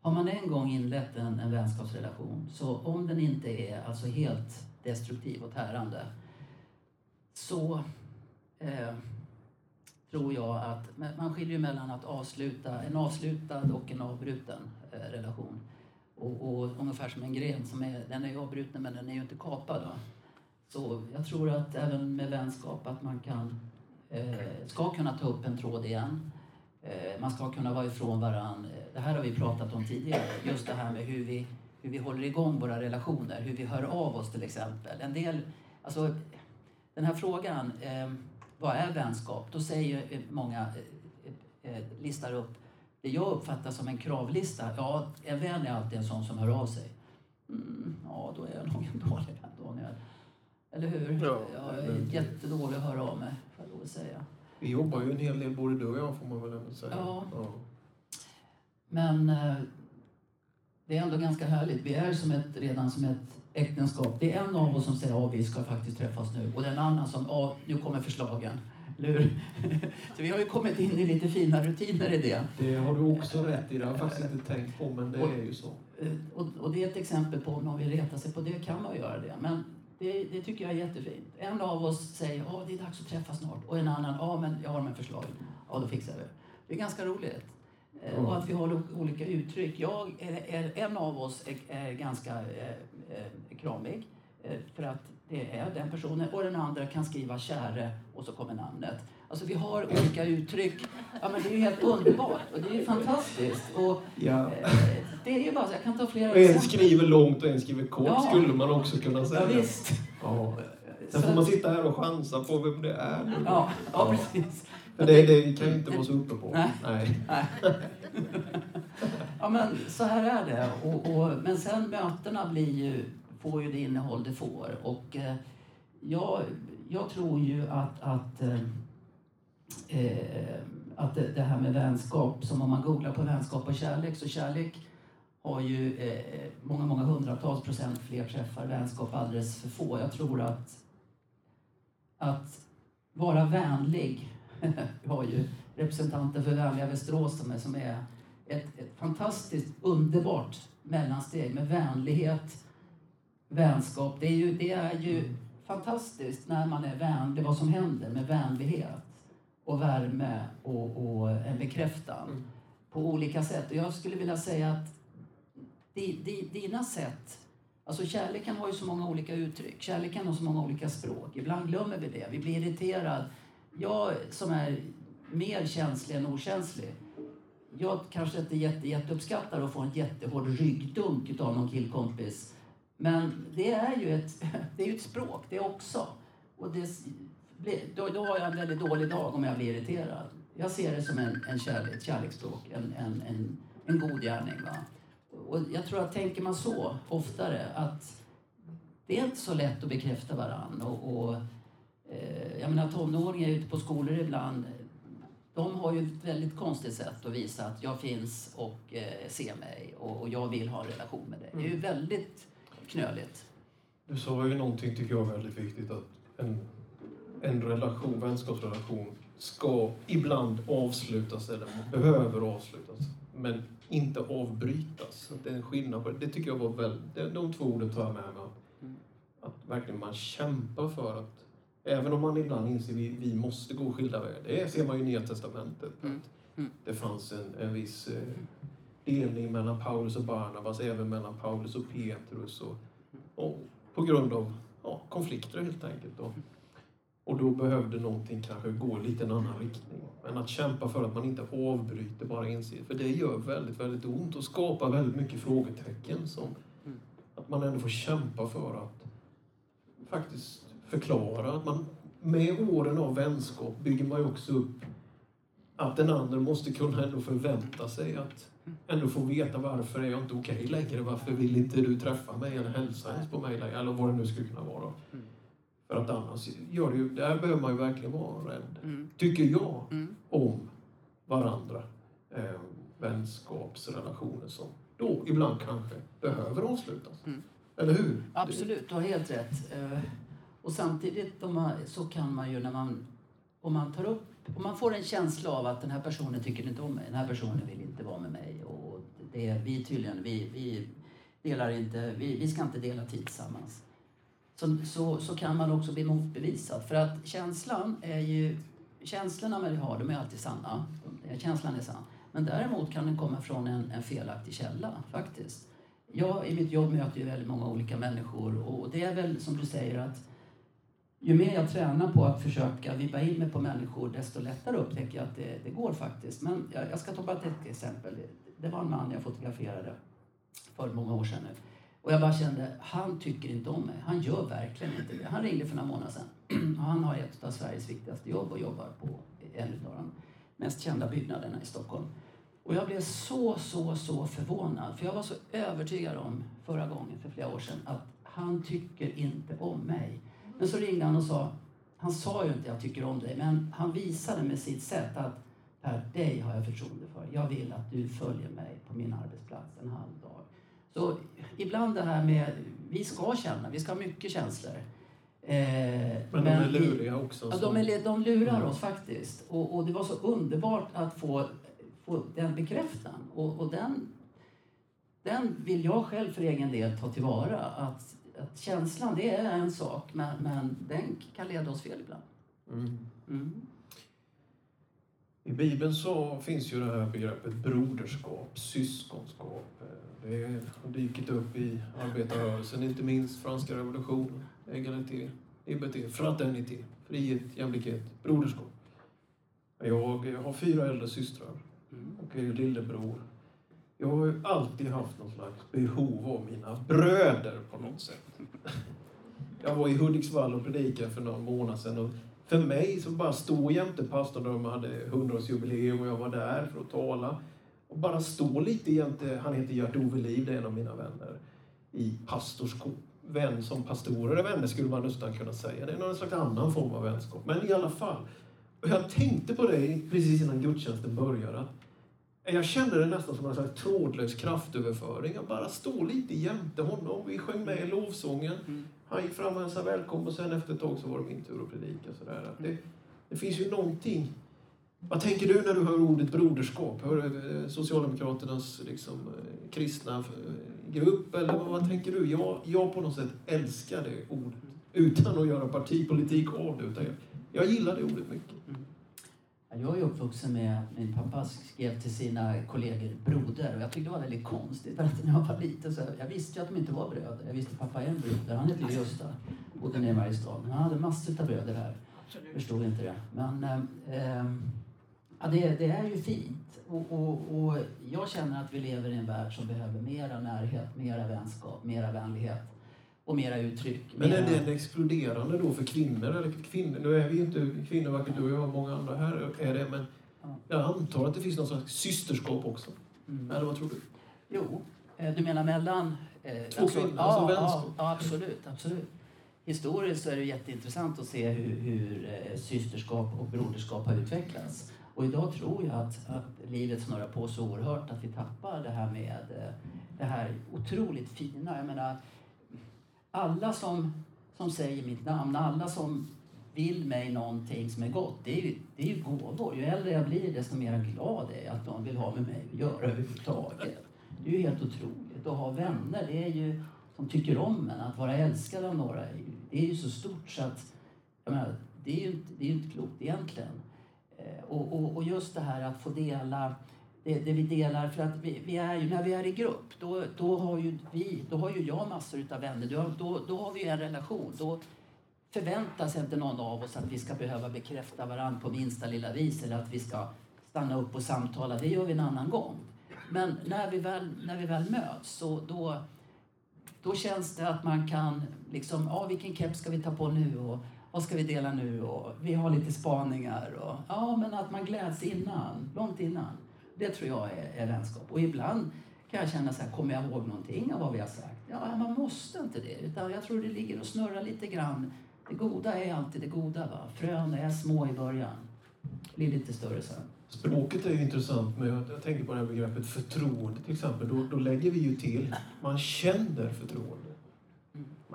har man en gång inlett en, en vänskapsrelation så om den inte är alltså helt destruktiv och tärande så eh, tror jag att man skiljer ju mellan att avsluta, en avslutad och en avbruten eh, relation. Och, och ungefär som en gren, som är, den är avbruten men den är ju inte kapad. Då. Så jag tror att även med vänskap att man kan, eh, ska kunna ta upp en tråd igen. Eh, man ska kunna vara ifrån varandra. Det här har vi pratat om tidigare, just det här med hur vi, hur vi håller igång våra relationer, hur vi hör av oss till exempel. En del, alltså, den här frågan, eh, vad är vänskap? Då säger eh, många, eh, eh, listar upp det jag uppfattar som en kravlista. Ja, en vän är alltid en sån som hör av sig. Mm, ja, då är jag nog en dålig. Eller hur? Ja, jag är jättedålig att höra av mig, får jag lov att säga. Vi jobbar ju en hel del, både du och jag får man väl ändå säga. Ja. Men eh, det är ändå ganska härligt. Vi är som ett, redan som ett äktenskap. Det är en av oss som säger att vi ska faktiskt träffas nu och den annan som ja, nu kommer förslagen. Hur? Så vi har ju kommit in i lite fina rutiner i det. Det har du också rätt i. Det har jag faktiskt inte tänkt på, men det är ju så. Eh, Och, och det är ett exempel på om någon vill reta sig på det kan man göra det. Men det, det tycker jag är jättefint. En av oss säger att det är dags att träffas snart och en annan ja men jag har med förslag. Ja då fixar vi det. Det är ganska roligt. Eh, Och att vi har olika uttryck. Jag är, är, en av oss är, är ganska eh, eh, kramig eh, för att det är den personen och den andra kan skriva käre och så kommer namnet. Alltså vi har olika uttryck. Ja men det är ju helt underbart och det är ju fantastiskt. Och Ja. Eh, Det är ju bara så, jag kan ta flera Och en skriver långt och en skriver kort Ja. skulle man också kunna säga. Ja, visst. Ja. Sen får man sitta här och chansa på vem det är. Ja, ja precis. För det, det kan ju inte vara så uppe på. Nej. Nej. Nej. Ja, men så här är det. Och, och, men sen mötena blir ju, får ju det innehåll det får. Och eh, jag, jag tror ju att, att, eh, att det, det här med vänskap, som om man googlar på vänskap och kärlek, så kärlek har ju eh, många, många hundratals procent fler träffar, vänskap alldeles för få. Jag tror att, att vara vänlig, vi har ju representanter för Vänliga Västerås som är, som är ett, ett fantastiskt underbart mellansteg med vänlighet, vänskap. Det är ju, det är ju fantastiskt när man är vänlig, vad som händer med vänlighet och värme och, och en bekräftan Mm. på olika sätt. Och jag skulle vilja säga att di, di, dina sätt Alltså kärleken har ju så många olika uttryck. Kärleken har så många olika språk. Ibland glömmer vi det. Vi blir irriterad. Jag som är mer känslig än okänslig. Jag kanske inte jätte, jätteuppskattar att få en jättehård ryggdunk av någon killkompis. Men det är ju ett, det är ett språk det också. Och det, då, då har jag en väldigt dålig dag om jag blir irriterad. Jag ser det som en, en kärlek, ett kärleksspråk, en, en, en, en god gärning. Va? Och jag tror att tänker man så oftare att det är inte så lätt att bekräfta varann. Och, och, eh, jag menar tonåringar ute på skolor ibland, de har ju ett väldigt konstigt sätt att visa att jag finns och eh, ser mig och, och jag vill ha en relation med dig. Det är ju väldigt knöligt. Du sa ju någonting, tycker jag, väldigt viktigt. Att en, en relation, vänskapsrelation ska ibland avslutas, eller behöver avslutas. Men inte avbrytas. Det är en skillnad på det. Det tycker jag var väldigt... de- De två orden tar jag med mig. Att, Mm. att verkligen man kämpar för att... Även om man ibland inser att vi, vi måste gå skilda vägar. Det ser man ju i Nya Testamentet. Mm. Att Mm. Det fanns en, en viss eh, delning mellan Paulus och Barnabas, även mellan Paulus och Petrus. Och, och på grund av ja, konflikter helt enkelt. Och, och då behövde någonting kanske gå lite en annan riktning. Men att kämpa för att man inte avbryter bara ensidigt. För det gör väldigt, väldigt ont och skapar väldigt mycket frågetecken. Som Att man ändå får kämpa för att faktiskt förklara. Att man, med åren av vänskap bygger man ju också upp att den andra måste kunna ändå förvänta sig att ändå få veta varför är jag inte okej längre? Varför vill inte du träffa mig eller hälsa ens på mig längre? Eller vad det nu skulle kunna vara. Mm. Mm. För att annars gör det ju, där behöver man ju verkligen vara rädd. Mm. Tycker jag Mm. om varandra. Eh, vänskapsrelationer som då ibland kanske behöver avslutas. Mm. Eller hur? Absolut, du har helt rätt. Eh, Och samtidigt så kan man ju när man, om man tar upp, om man får en känsla av att den här personen tycker inte om mig, den här personen vill inte vara med mig och det, vi tydligen, vi, vi delar inte, vi, vi ska inte dela tid tillsammans. Så, så, så kan man också bli motbevisad. För att känslan är ju, känslorna man har, de är alltid sanna. Känslan är sann. Men däremot kan den komma från en, en felaktig källa faktiskt. Jag i mitt jobb möter ju väldigt många olika människor och det är väl som du säger att ju mer jag tränar på att försöka vibba in mig på människor desto lättare upptäcker jag att det, det går faktiskt. Men jag, jag ska ta bara ett exempel. Det var en man jag fotograferade för många år sedan nu. Och jag bara kände, han tycker inte om mig. Han gör verkligen inte det. Han ringde för några månader sedan. Han har ett av Sveriges viktigaste jobb och jobbar på en av de mest kända byggnaderna i Stockholm. Och jag blev så, så, så förvånad. För jag var så övertygad om förra gången, för flera år sedan, att han tycker inte om mig. Men så ringde han och sa, han sa ju inte jag tycker om dig, men han visade med sitt sätt att Per, dig har jag förtroende för. Jag vill att du följer mig på min arbetsplats en halv dag. Så ibland det här med, vi ska känna, vi ska ha mycket känslor. Eh, Men de är vi- luriga också. Ja, de, är, de lurar Mm. oss faktiskt. Och, och det var så underbart att få, få den bekräftan. Och, och den, den vill jag själv för egen del ta tillvara. Att, att känslan, det är en sak, men, men den kan leda oss fel ibland. Mm. Mm. I Bibeln så finns ju det här begreppet broderskap, syskonskap. Det har dykt upp i arbetarrörelsen, inte minst franska revolutionen, egalité, liberté, fraternité, frihet, jämlikhet, broderskap. Jag har fyra äldre systrar Mm. och är lillebror. Jag har ju alltid haft någon slags behov av mina bröder på något sätt. Jag var i Hudiksvall och predikade för någon månad sedan och för mig så bara stå jämte pastorn när de hade 100-årsjubileum och jag var där för att tala. Och bara stå lite jämte, han heter Gert-Ove Liv, det är en av mina vänner, i pastorskap. Vän som pastorer är vänner skulle man nästan kunna säga. Det är någon slags annan form av vänskap. Men i alla fall. Och jag tänkte på det precis innan gudstjänsten började. Jag kände det nästan som en slags trådlös kraftöverföring. Jag bara stå lite jämte honom. Vi sjöng med i lovsången. Mm. Han gick fram och hälsade välkommen och sen efter ett tag så var det min tur att predika. Sådär. Det, det finns ju någonting. Vad tänker du när du hör ordet broderskap? Hör eh, Socialdemokraternas liksom, eh, kristna eh, grupp? Eller vad, tänker du? Jag, jag på något sätt älskar det ordet. Utan att göra partipolitik av det. Utan jag, jag gillar det ordet mycket. Ja, Jag är uppvuxen med, min pappa skrev till sina kollegor broder och jag tyckte det var väldigt konstigt för att när jag var liten så jag visste ju att de inte var bröder. Jag visste att pappa är en broder, han heter ju Gösta, bodde nere i Mariestad. Han hade massor av bröder här. Förstod inte det. Men eh, eh, ja, det, det är ju fint. Och, och, och jag känner att vi lever i en värld som behöver mera närhet, mera vänskap, mera vänlighet och mera uttryck. Men är mera- det exkluderande då för kvinnor? Eller kvinnor? Nu är vi ju inte kvinnor, varken du och jag och många andra här är det. Men Ja. jag antar att det finns någon slags systerskap också. Mm. Eller vad tror du? Jo, eh, du menar mellan... Eh, Två kvinnor, ja, alltså ja, ja, absolut, absolut. Historiskt så är det jätteintressant att se hur, hur eh, systerskap och broderskap har utvecklats. Och idag tror jag att, att livet snurrar på så oerhört att vi tappar det här med eh, det här otroligt fina. Jag menar, alla som, som säger mitt namn, alla som vill mig någonting som är gott, det är ju, det är ju gåvor. Ju äldre jag blir desto mer glad är jag att de vill ha med mig att göra överhuvudtaget. Det är ju helt otroligt. Att ha vänner, det är ju som tycker om en. Att vara älskad av några, det är ju så stort så att jag menar, det är ju inte, det är ju inte klokt egentligen. Eh, och, och, och just det här att få dela det, det vi delar, för att vi, vi är ju, när vi är i grupp, då, då har ju vi, då har ju jag massor utav vänner, då, då, då har vi ju en relation. Då, förväntas inte någon av oss att vi ska behöva bekräfta varandra på minsta lilla vis eller att vi ska stanna upp och samtala. Det gör vi en annan gång. Men när vi väl, när vi väl möts så då, då känns det att man kan liksom, ja vilken keps ska vi ta på nu och vad ska vi dela nu och vi har lite spaningar och ja men att man gläds innan, långt innan. Det tror jag är, är vänskap. Och ibland kan jag känna så här, kommer jag ihåg någonting av vad vi har sagt? Ja, man måste inte det. Utan jag tror det ligger och snurrar lite grann. Det goda är alltid det goda. Va? Frön är små i början. Blir lite större sen. Språket är ju intressant. men jag tänker på det här begreppet förtroende till exempel. Då, då lägger vi ju till, man känner förtroende.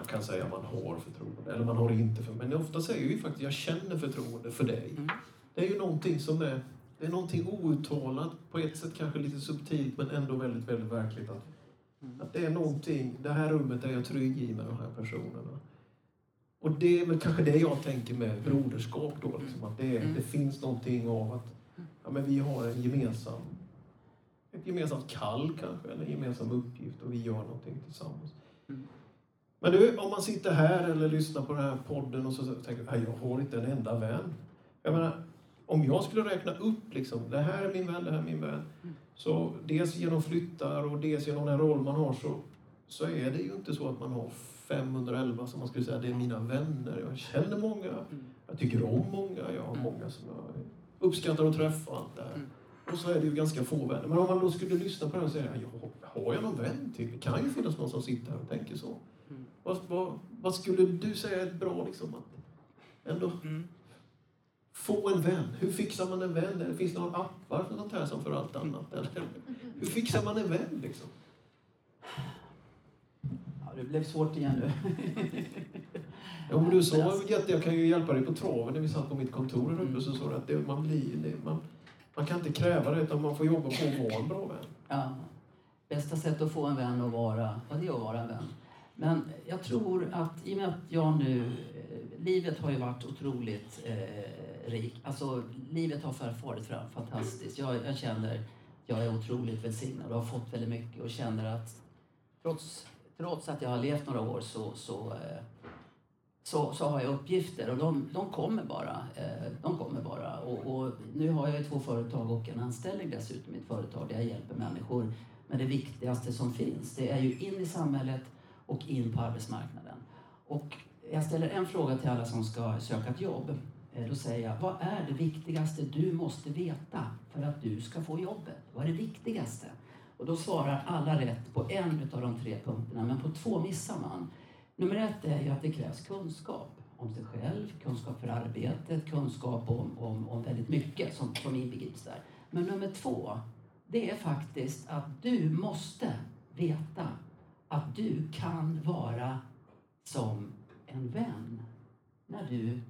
Man kan säga man har förtroende, eller man har inte förtroende. Men ofta säger vi faktiskt, jag känner förtroende för dig. Mm. Det är ju någonting som är det är någonting outtalat, på ett sätt kanske lite subtilt men ändå väldigt, väldigt verkligt. Att, Mm. att det är någonting, det här rummet är jag trygg i med de här personerna. Och det är väl kanske det jag tänker med broderskap då. Liksom, att det, Mm. det finns någonting av att ja, men vi har en gemensam, ett gemensamt kall kanske, eller en gemensam uppgift och vi gör någonting tillsammans. Mm. Men du, om man sitter här eller lyssnar på den här podden och så tänker jag, jag har inte en enda vän. Jag menar, om jag skulle räkna upp liksom, det här är min vän, det här är min vän. Så dels genom flyttar och dels genom den roll man har så, så är det ju inte så att man har 511 som man skulle säga, det är mina vänner. Jag känner många, jag tycker om många, jag har många som jag uppskattar att träffa och allt det här. Och så är det ju ganska få vänner. Men om man då skulle lyssna på det här och säga, ja, har jag någon vän till? Det kan ju finnas någon som sitter här och tänker så. Mm. Vad, vad, vad skulle du säga är bra liksom att ändå Mm. få en vän? Hur fixar man en vän? Eller finns det några appar för sånt här som för allt annat? Eller, hur fixar man en vän liksom? Ja, det blev svårt igen nu. Ja, men du sa jätte, jag kan ju hjälpa dig på traven när vi satt på mitt kontor här uppe så sa du att det, man, blir, det, man, man kan inte kräva det utan man får jobba på att vara en bra vän. Ja. Bästa sättet att få en vän att vara, ja, det är att vara en vän. Men jag tror att i och med att jag nu... Eh, livet har ju varit otroligt eh, rik. Alltså, livet har farit fram fantastiskt. Jag, jag känner jag är otroligt välsignad och har fått väldigt mycket och känner att trots, trots att jag har levt några år så, så, eh, så, så har jag uppgifter och de, de kommer bara. Eh, de kommer bara. Och, och nu har jag ju två företag och en anställning dessutom i ett företag där jag hjälper människor med det viktigaste som finns. Det är ju in i samhället och in på arbetsmarknaden. Och jag ställer en fråga till alla som ska söka ett jobb. Eh, då säger jag, vad är det viktigaste du måste veta för att du ska få jobbet? Vad är det viktigaste? Och då svarar alla rätt på en av de tre punkterna, men på två missar man. Nummer ett är ju att det krävs kunskap om sig själv, kunskap för arbetet, kunskap om, om, om väldigt mycket som, som inbegrips där. Men nummer två, det är faktiskt att du måste veta att du kan vara som en vän när du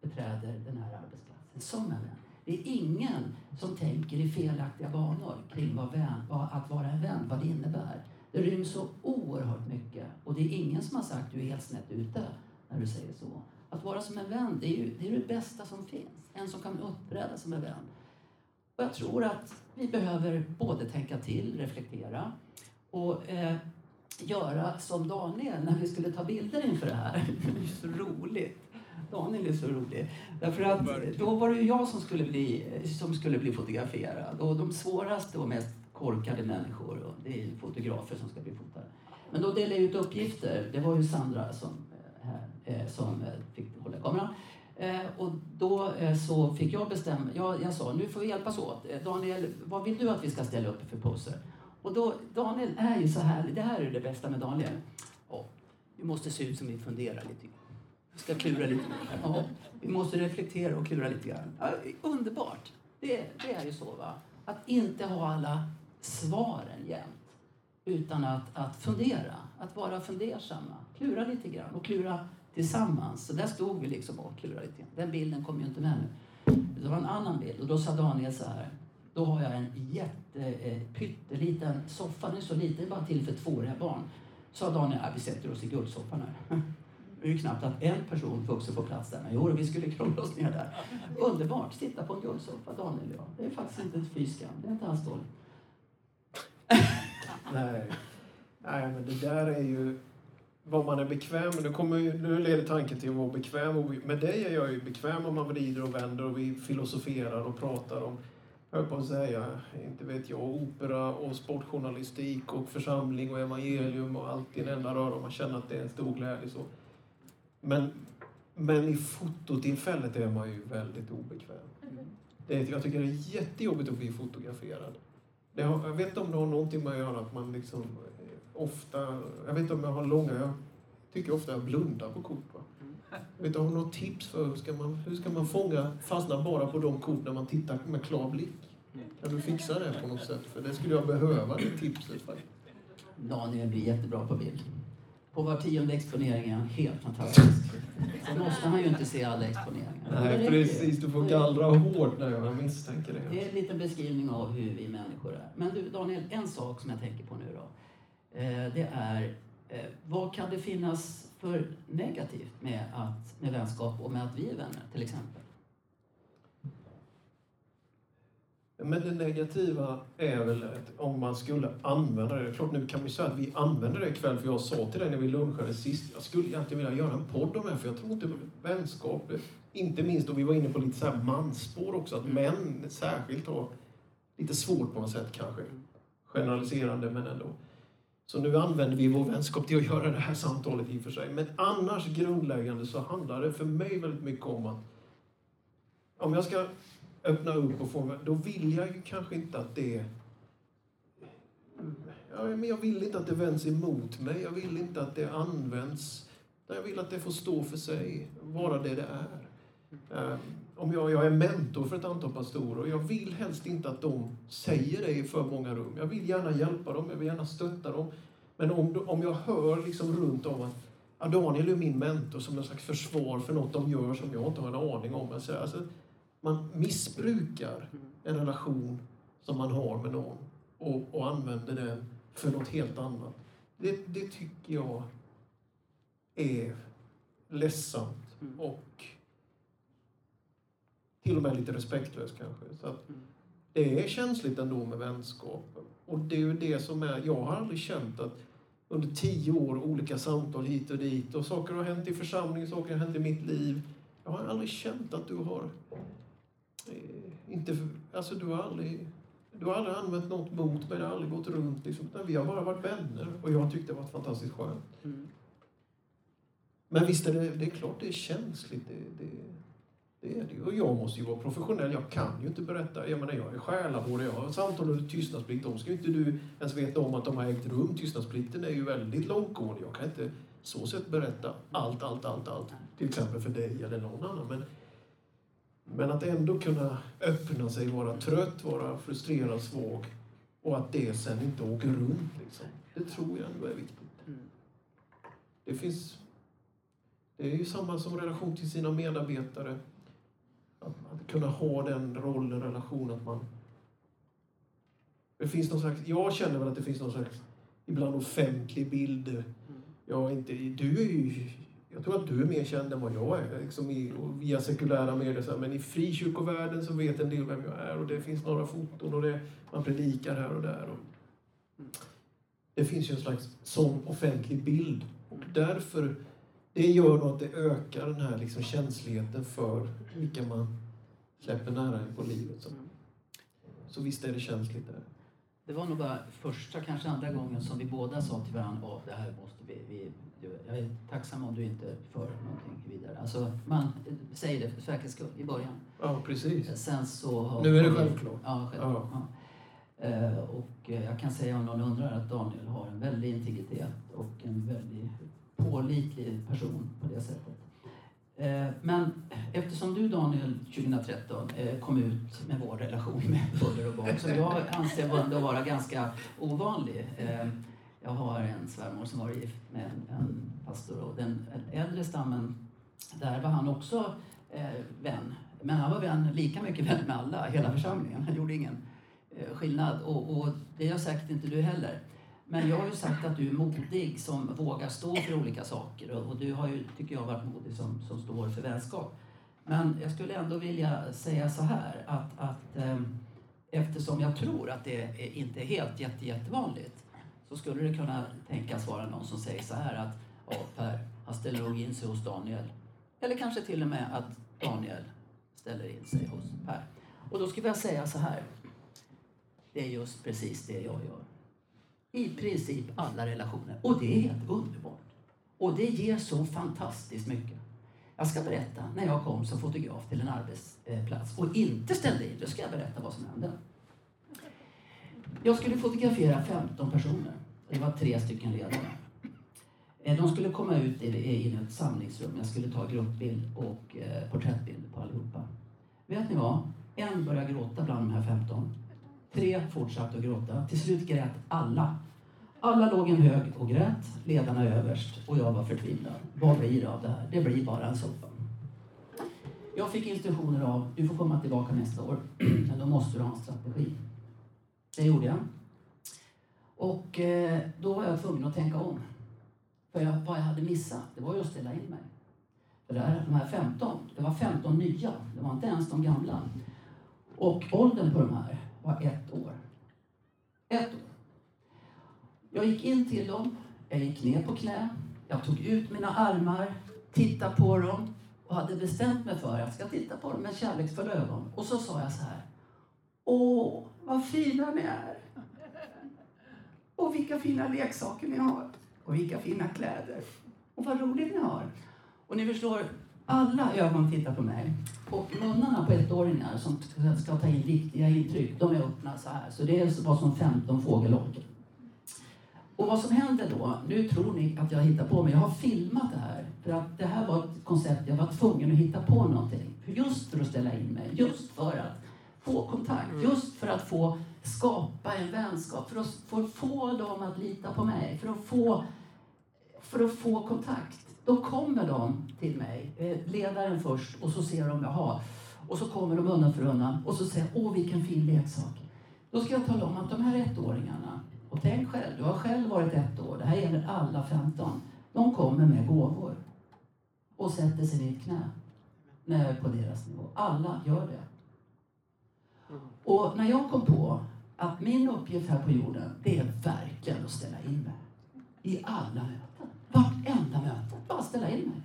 beträder den här arbetsplatsen som en vän. Det är ingen som tänker i felaktiga banor kring vad, vän, vad att vara en vän, vad det innebär. Det ryms så oerhört mycket och det är ingen som har sagt att du är helt snett ute när du säger så. Att vara som en vän, det är ju det, är det bästa som finns. En som kan uppträda som en vän. Och jag tror att vi behöver både tänka till, reflektera och eh, göra som Daniel när vi skulle ta bilder inför det här. Det är så roligt. Daniel är så rolig. Därför att då var det ju jag som skulle bli, som skulle bli fotograferad. Och de svåraste och mest korkade människor, och det är fotografer som ska bli fotade. Men då delade jag ut uppgifter. Det var ju Sandra som, eh, här, eh, som eh, fick hålla kameran. Och då så fick jag bestämma. Jag, jag sa, nu får vi hjälpas åt. Daniel, vad vill du att vi ska ställa upp för poser? Och då, Daniel är ju så härlig. det här är det bästa med Daniel. Ja, vi måste se ut som vi funderar lite. Vi ska klura lite. Ja, vi måste reflektera och klura lite grann. Ja, underbart! Det, det är ju så va. Att inte ha alla svaren jämt. Utan att, att fundera, att vara fundersamma. Klura lite grann och klura tillsammans. Så där stod vi liksom och klurade lite grann. Den bilden kom ju inte med nu. Det var en annan bild och då sa Daniel så här. Då har jag en jätte, eh, pytteliten soffa. Den är så liten, bara till för tvååriga barn. Sa Daniel, "Ja, vi sätter oss i guldsoffan här. Det är ju knappt att en person vuxen får plats där. Men jo, vi skulle krångla oss ner där. Underbart, sitta på en guldsoffa, Daniel och jag. Det är faktiskt inte ett fy skam. Det är inte alls dåligt. Nej. Nej, men det där är ju... vad man är bekväm med. Nu, kommer, nu leder tanken till att vara bekväm. Och med dig är jag ju bekväm om man vrider och vänder och vi filosoferar och pratar om, höll på att säga, inte vet jag, opera och sportjournalistik och församling och evangelium och allt i en enda röra. Man känner att det är en stor glädje. Så. Men, men i fototillfället är man ju väldigt obekväm. Det, jag tycker det är jättejobbigt att bli fotograferad. Det har, jag vet inte om det har någonting med att göra att man liksom eh, ofta... Jag vet inte om jag har långa... Jag tycker ofta jag blundar på kort. Va? Vet du, har du något tips för hur ska man, hur ska man fånga, fastna bara på de kort när man tittar med klar blick? Kan du fixa det på något sätt? För det skulle jag behöva, det tipset. faktiskt. Daniel blir jättebra på bild. På var tionde exponering är han helt fantastisk. Sen måste han ju inte se alla exponeringar. Nej, precis. Du får gallra hårt när jag misstänker Det det. är en liten beskrivning av hur vi människor är. Men du Daniel, en sak som jag tänker på nu då. Eh, det är, eh, vad kan det finnas för negativt med, att, med vänskap och med att vi är vänner till exempel? Men det negativa är väl att om man skulle använda det. Klart nu kan vi säga att vi använder det ikväll för jag sa till dig när vi lunchade sist. Jag skulle egentligen vilja göra en podd om det för jag tror inte vänskap, inte minst och vi var inne på lite så här mansspår också, att män särskilt har lite svårt på något sätt kanske. Generaliserande men ändå. Så nu använder vi vår vänskap till att göra det här samtalet i och för sig. Men annars grundläggande så handlar det för mig väldigt mycket om att om jag ska öppna upp och få, då vill jag ju kanske inte att det... Ja, men jag vill inte att det vänds emot mig. Jag vill inte att det används. Jag vill att det får stå för sig, vara det det är. Ehm, om jag, jag är mentor för ett antal pastorer och jag vill helst inte att de säger det i för många rum. Jag vill gärna hjälpa dem, jag vill gärna stötta dem. Men om, om jag hör liksom runt om att ja, Daniel är min mentor som en slags försvar för något de gör som jag inte har en aning om. Alltså, alltså man missbrukar en relation som man har med någon och, och använder den för något helt annat. Det, det tycker jag är ledsamt Mm. och till och med lite respektlöst kanske. Så att Mm. det är känsligt ändå med vänskap. Och det är ju det som är, jag har aldrig känt att under tio år, olika samtal hit och dit och saker har hänt i församlingen, saker har hänt i mitt liv. Jag har aldrig känt att du har inte, alltså du har aldrig du har aldrig använt något mot mig, det har aldrig gått runt. Liksom. utan Vi har bara varit vänner och jag har tyckt det varit fantastiskt skönt. Mm. Men visst är det, det är klart det är känsligt. Det, det, det är det. Och jag måste ju vara professionell. Jag kan ju inte berätta. Jag menar, jag är själavård, jag har samtal under tystnadsplikt. De ska ju inte du ens veta om att de har ägt rum. Tystnadsplikten är ju väldigt långtgående. Jag kan inte så sätt berätta allt, allt, allt, allt. Till exempel för dig eller någon annan. Men, men att ändå kunna öppna sig, vara trött, vara frustrerad, svag och att det sen inte åker runt. Liksom. Det tror jag ändå är viktigt. Mm. Det finns... Det är ju samma som relation till sina medarbetare. Att, att kunna ha den rollen, relation, att man... Det finns någon slags, jag känner väl att det finns någon slags ibland offentlig bild. Jag är inte, du är ju, jag tror att du är mer känd än vad jag är liksom i, via sekulära medier. Så här, men i frikyrkovärlden så vet en del vem jag är och det finns några foton och det, man predikar här och där. Och det finns ju en slags sån offentlig bild. Och därför, det gör nog att det ökar den här liksom känsligheten för vilka man släpper nära en på livet. Så, så visst är det känsligt där. Det var nog bara första, kanske andra gången som vi båda sa till varandra att det här måste vi, vi... Jag är tacksam om du inte för någonting vidare. Alltså, man säger det för säkerhets skull i början. Ja, precis. Sen så... har- Nu är det självklart. Ja, självklart. Ja. Eh, Och eh, jag kan säga om någon undrar att Daniel har en väldig integritet och en väldigt pålitlig person på det sättet. Eh, Men eftersom du Daniel 2013 eh, kom ut med vår relation med buller och bång som jag anser vara ganska ovanlig. Jag har en svärmor som var gift med en, en pastor och den äldre stammen, där var han också eh, vän. Men han var vän, lika mycket vän med alla, hela församlingen. Han gjorde ingen eh, skillnad och, och det gör säkert inte du heller. Men jag har ju sagt att du är modig som vågar stå för olika saker och, och du har ju, tycker jag, varit modig som, som står för vänskap. Men jag skulle ändå vilja säga så här att, att eh, eftersom jag tror att det är, inte är helt jätte, jättevanligt så skulle det kunna tänkas vara någon som säger så här att Per. Han ställer nog in sig hos Daniel. Eller kanske till och med att Daniel ställer in sig hos Per. Och då skulle jag säga så här. Det är just precis det jag gör. I princip alla relationer. Och det är helt underbart. Och det ger så fantastiskt mycket. Jag ska berätta när jag kom som fotograf till en arbetsplats och inte ställde in. Då ska jag berätta vad som hände. Jag skulle fotografera 15 personer. Det var tre stycken ledare. Eh, de skulle komma ut i ett samlingsrum. Jag skulle ta gruppbild och eh, porträttbild på allihopa. Vet ni vad? En började gråta bland de här 15. Tre fortsatte att gråta. Till slut grät alla. Alla låg en hög och grät, ledarna överst och jag var förtvivlad. Vad blir det av det här? Det blir bara en soppa. Jag fick instruktioner av, du får komma tillbaka nästa år, men då måste du ha en strategi. Det gjorde jag. Och eh, då var jag tvungen att tänka om. För jag, vad jag hade missat, det var ju att ställa in mig. För det här, de här 15, det var 15 nya, det var inte ens de gamla. Och åldern på de här var ett år. Ett år. Jag gick in till dem, jag gick ner på knä, jag tog ut mina armar, tittade på dem och hade bestämt mig för att jag ska titta på dem med kärleksfulla ögon. Och så sa jag så här. Åh, vad fina ni är! Och vilka fina leksaker ni har! Och vilka fina kläder! Och vad roligt ni har! Och ni förstår, alla ögon tittar på mig. Och munnarna på ettåringar som ska ta in viktiga intryck, de är öppna så här. Så det är vad som 15 fågelholkar. Och vad som händer då, nu tror ni att jag hittar på men jag har filmat det här. För att det här var ett koncept, jag var tvungen att hitta på någonting. Just för att ställa in mig, just för att få kontakt, mm. just för att få skapa en vänskap, för att få, få dem att lita på mig, för att få, för att få kontakt. Då kommer de till mig, eh, ledaren först, och så ser de, jaha, och så kommer de undan för undan och så säger åh vilken fin leksak. Då ska jag tala om att de här ettåringarna, och tänk själv, du har själv varit ett år, det här gäller alla 15. De kommer med gåvor och sätter sig i ett knä är på deras nivå. Alla gör det. Och när jag kom på att min uppgift här på jorden, det är verkligen att ställa in mig. I alla möten. Vartenda möte. Bara ställa in mig.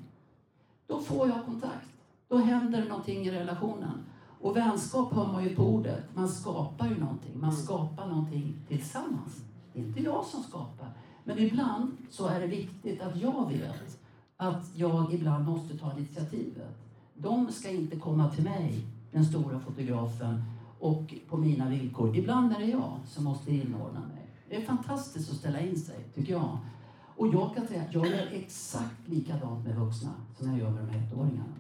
Då får jag kontakt. Då händer någonting i relationen. Och vänskap har man ju på ordet. Man skapar ju någonting. Man skapar någonting tillsammans. Det är inte jag som skapar. Men ibland så är det viktigt att jag vet att jag ibland måste ta initiativet. De ska inte komma till mig, den stora fotografen, och på mina villkor. Ibland är det jag som måste inordna mig. Det är fantastiskt att ställa in sig, tycker jag. Och jag kan säga att jag gör exakt likadant med vuxna som jag gör med de här ettåringarna.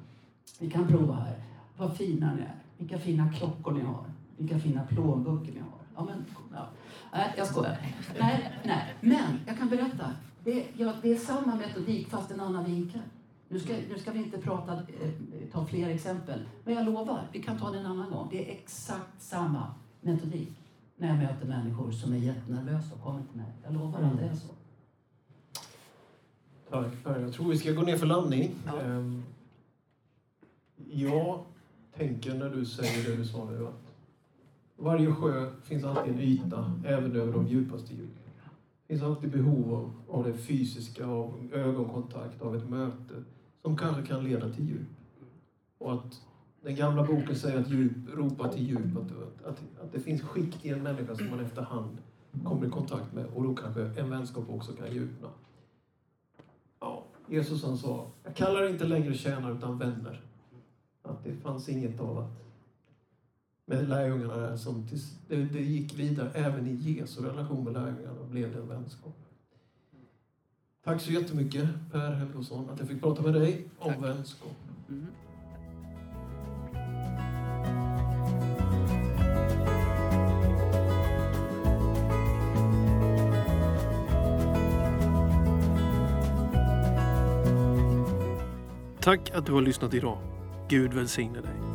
Vi kan prova här. Vad fina ni är. Vilka fina klockor ni har. Vilka fina plånböcker ni har. Ja, men, ja. Nej, jag skojar. Nej, nej. Men jag kan berätta. Det, ja, det är samma metodik fast en annan vinkel. Nu ska, nu ska vi inte prata, eh, ta fler exempel, men jag lovar, vi kan ta det en annan gång. Det är exakt samma metodik när jag möter människor som är jättenervösa och kommer till mig. Jag lovar att det är så. Tack Per. Jag tror vi ska gå ner för landning. Ja. Um, jag tänker när du säger det du sa nu att varje sjö finns alltid en yta, även över de djupaste djup. Det finns alltid behov av, av det fysiska, av ögonkontakt, av ett möte som kanske kan leda till djup. Och att den gamla boken säger att djup ropar till djup, att, att, att det finns skikt i en människa som man efterhand kommer i kontakt med och då kanske en vänskap också kan djupna. Ja, Jesus han sa, jag kallar inte längre tjänare utan vänner. Att det fanns inget av att med lärjungarna där som det, det gick vidare även i Jesu relation med lärjungarna blev det en vänskap. Tack så jättemycket Per Helgosson att jag fick prata med dig om Tack. vänskap. Mm. Tack att du har lyssnat idag. Gud välsigne dig.